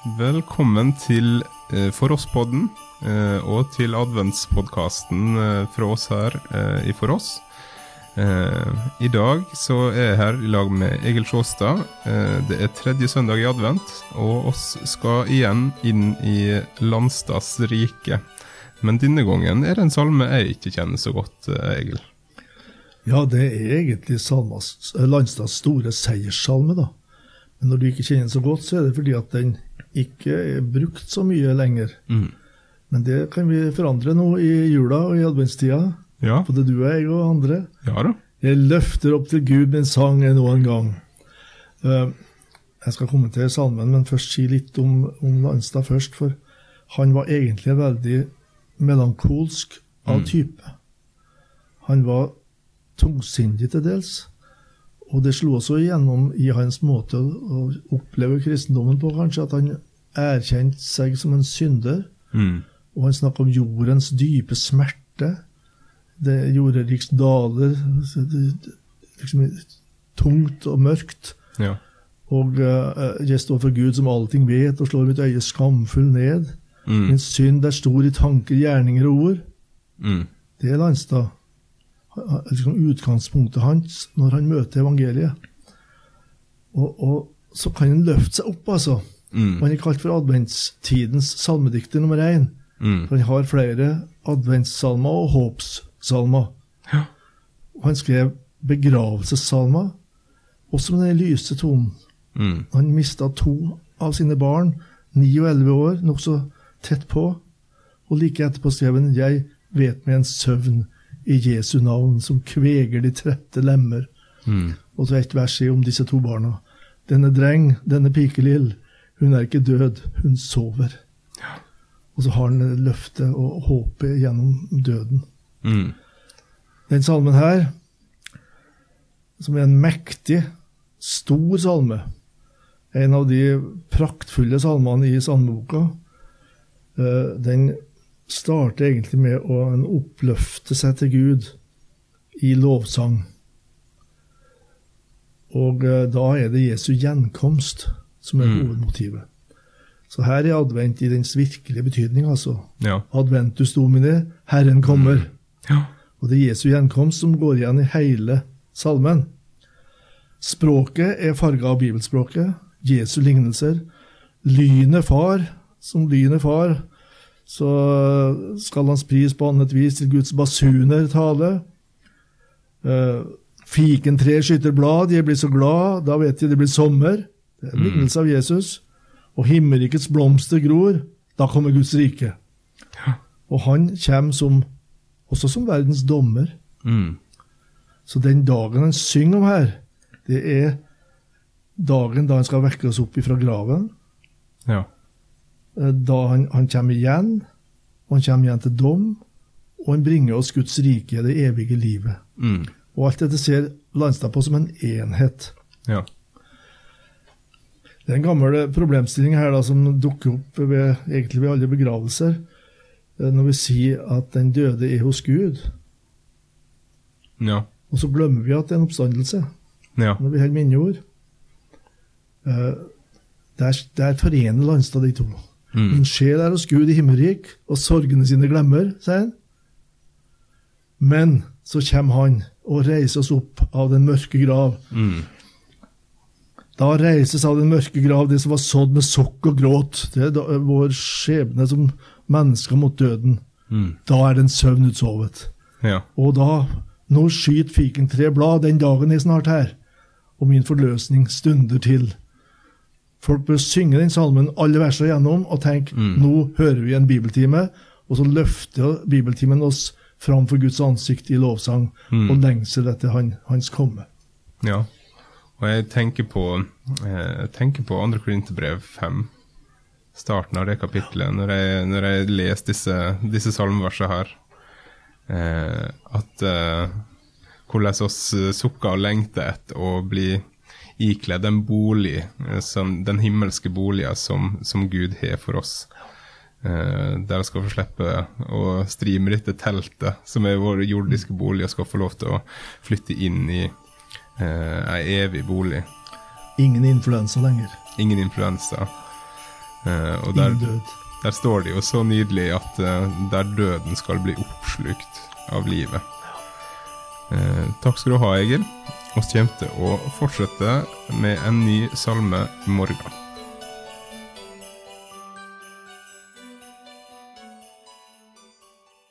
Velkommen til eh, For oss-podden eh, og til adventspodkasten eh, fra oss her eh, i For oss. Eh, I dag så er jeg her i lag med Egil Sjåstad. Eh, det er tredje søndag i advent, og oss skal igjen inn i Landstads rike. Men denne gangen er det en salme jeg ikke kjenner så godt, Egil. Ja, det er egentlig Landstads store seierssalme, da. Men når du ikke kjenner den så godt, så er det fordi at den ikke er brukt så mye lenger. Mm. Men det kan vi forandre nå i jula og i adventstida. Ja. Både du og jeg og andre. ja da. Jeg løfter opp til Gud min sang ennå en gang. Uh, Jeg skal kommentere salmen, men først si litt om, om Landstad først. For han var egentlig veldig melankolsk av Mm. type. Han var tungsindig til dels. Og det slo også igjennom i hans måte å, oppleve kristendommen på, kanskje, at han erkjente seg som en synder. Mm. Og han snakket om jordens dype smerte. Det jorderiks daler. Liksom tungt og mørkt. Ja. Og uh, jeg står for Gud som allting vet, og slår mitt øye skamfull ned. Mm. Min synd er stor i tanker, gjerninger og ord. Mm. Det er Landstad. Liksom utgangspunktet hans når han møter evangeliet. Og, og så kan han løfte seg opp, altså. Mm. Han er kalt for adventstidens salmedikter nummer én. Mm. For han har flere adventssalmer og håpssalmer. Ja. Og han skrev begravelsessalmer, også med den lyse tonen. Mm. Han mista to av sine barn, ni og elleve år, nokså tett på. Og like etterpå skrev han 'Jeg vet med en søvn i Jesu navn, som kveger de trette lemmer'. Mm. Og så et vers om disse to barna. Denne dreng, denne pikelill, hun er ikke død, hun sover. Og så har han løftet og håpet gjennom døden. Mm. Den salmen her, som er en mektig, stor salme, en av de praktfulle salmene i salmeboka, eh, den starter egentlig med å oppløfte seg til Gud i lovsang. Og eh, da er det Jesu gjenkomst som er Mm. hovedmotivet. Så her er advent i dens virkelige betydning, altså. Ja. Adventus domine, Herren kommer. Ja. Og det er Jesu gjenkomst som går igjen i hele salmen. Språket er farga av bibelspråket, Jesu lignelser. Lynet far, som lynet far, så skal hans pris på annet vis til Guds basuner tale. Uh, Fikentre skyter blad, jeg blir så glad, da vet jeg det blir sommer. Det er en Mm. lignelse av Jesus. Og himmerikets blomster gror, da kommer Guds rike. Og han kommer som, også som verdens dommer. Mm. Så den dagen han synger om her, det er dagen da han skal vekke oss opp ifra graven. Ja. Eh, Da han, han kommer igjen, og han kommer igjen til dom, og han bringer oss Guds rike, det evige livet. Mm. Og alt dette ser Landstad på som en enhet. Ja. Det er en gammel problemstilling her da, som dukker opp ved, egentlig ved alle begravelser, eh, når vi sier at den døde er hos Gud. Ja. Og så glemmer vi at det er en oppstandelse. Ja. når vi holder minneord. Eh, Der, der forener Landstad de to. Mm. Min sjel er hos Gud i himmelrik, og sorgene sine glemmer, sier han. Men så kommer han og reiser oss opp av den mørke grav. Mm. Da reises av den mørke grav det som var sådd med sokk og gråt. Det er da, vår skjebne som mennesker mot døden. Mm. Da er den søvn utsovet. Ja. Og da, nå skyter fikentre blad, den dagen er snart her, og min forløsning stunder til. Folk bør synge den salmen alle versene gjennom og tenke Mm. nå hører vi en bibeltime, og så løfter bibeltimen oss fram for Guds ansikt i lovsang Mm. og lengsel etter han, hans komme. Ja. Og jeg tenker på, eh, jeg tenker på 2. Korinterbrev 5, starten av det kapitlet, når jeg, når jeg leser disse, disse salmeversene her. Eh, at eh, hvordan oss sukker og lengter etter å bli ikledd en bolig, eh, som, den himmelske boligen som, som Gud har for oss. Eh, uh, der vi skal få slippe å stri med dette teltet, som er vår jordiske bolig, og skal få lov til å flytte inn i uh, ei evig bolig. Ingen influensa lenger. Ingen influensa. Uh, og der, der, står det jo så nydelig at uh, der døden skal bli oppslukt av livet. takk skal du ha, Egil oss kommer til å fortsette med en ny salme i morgen.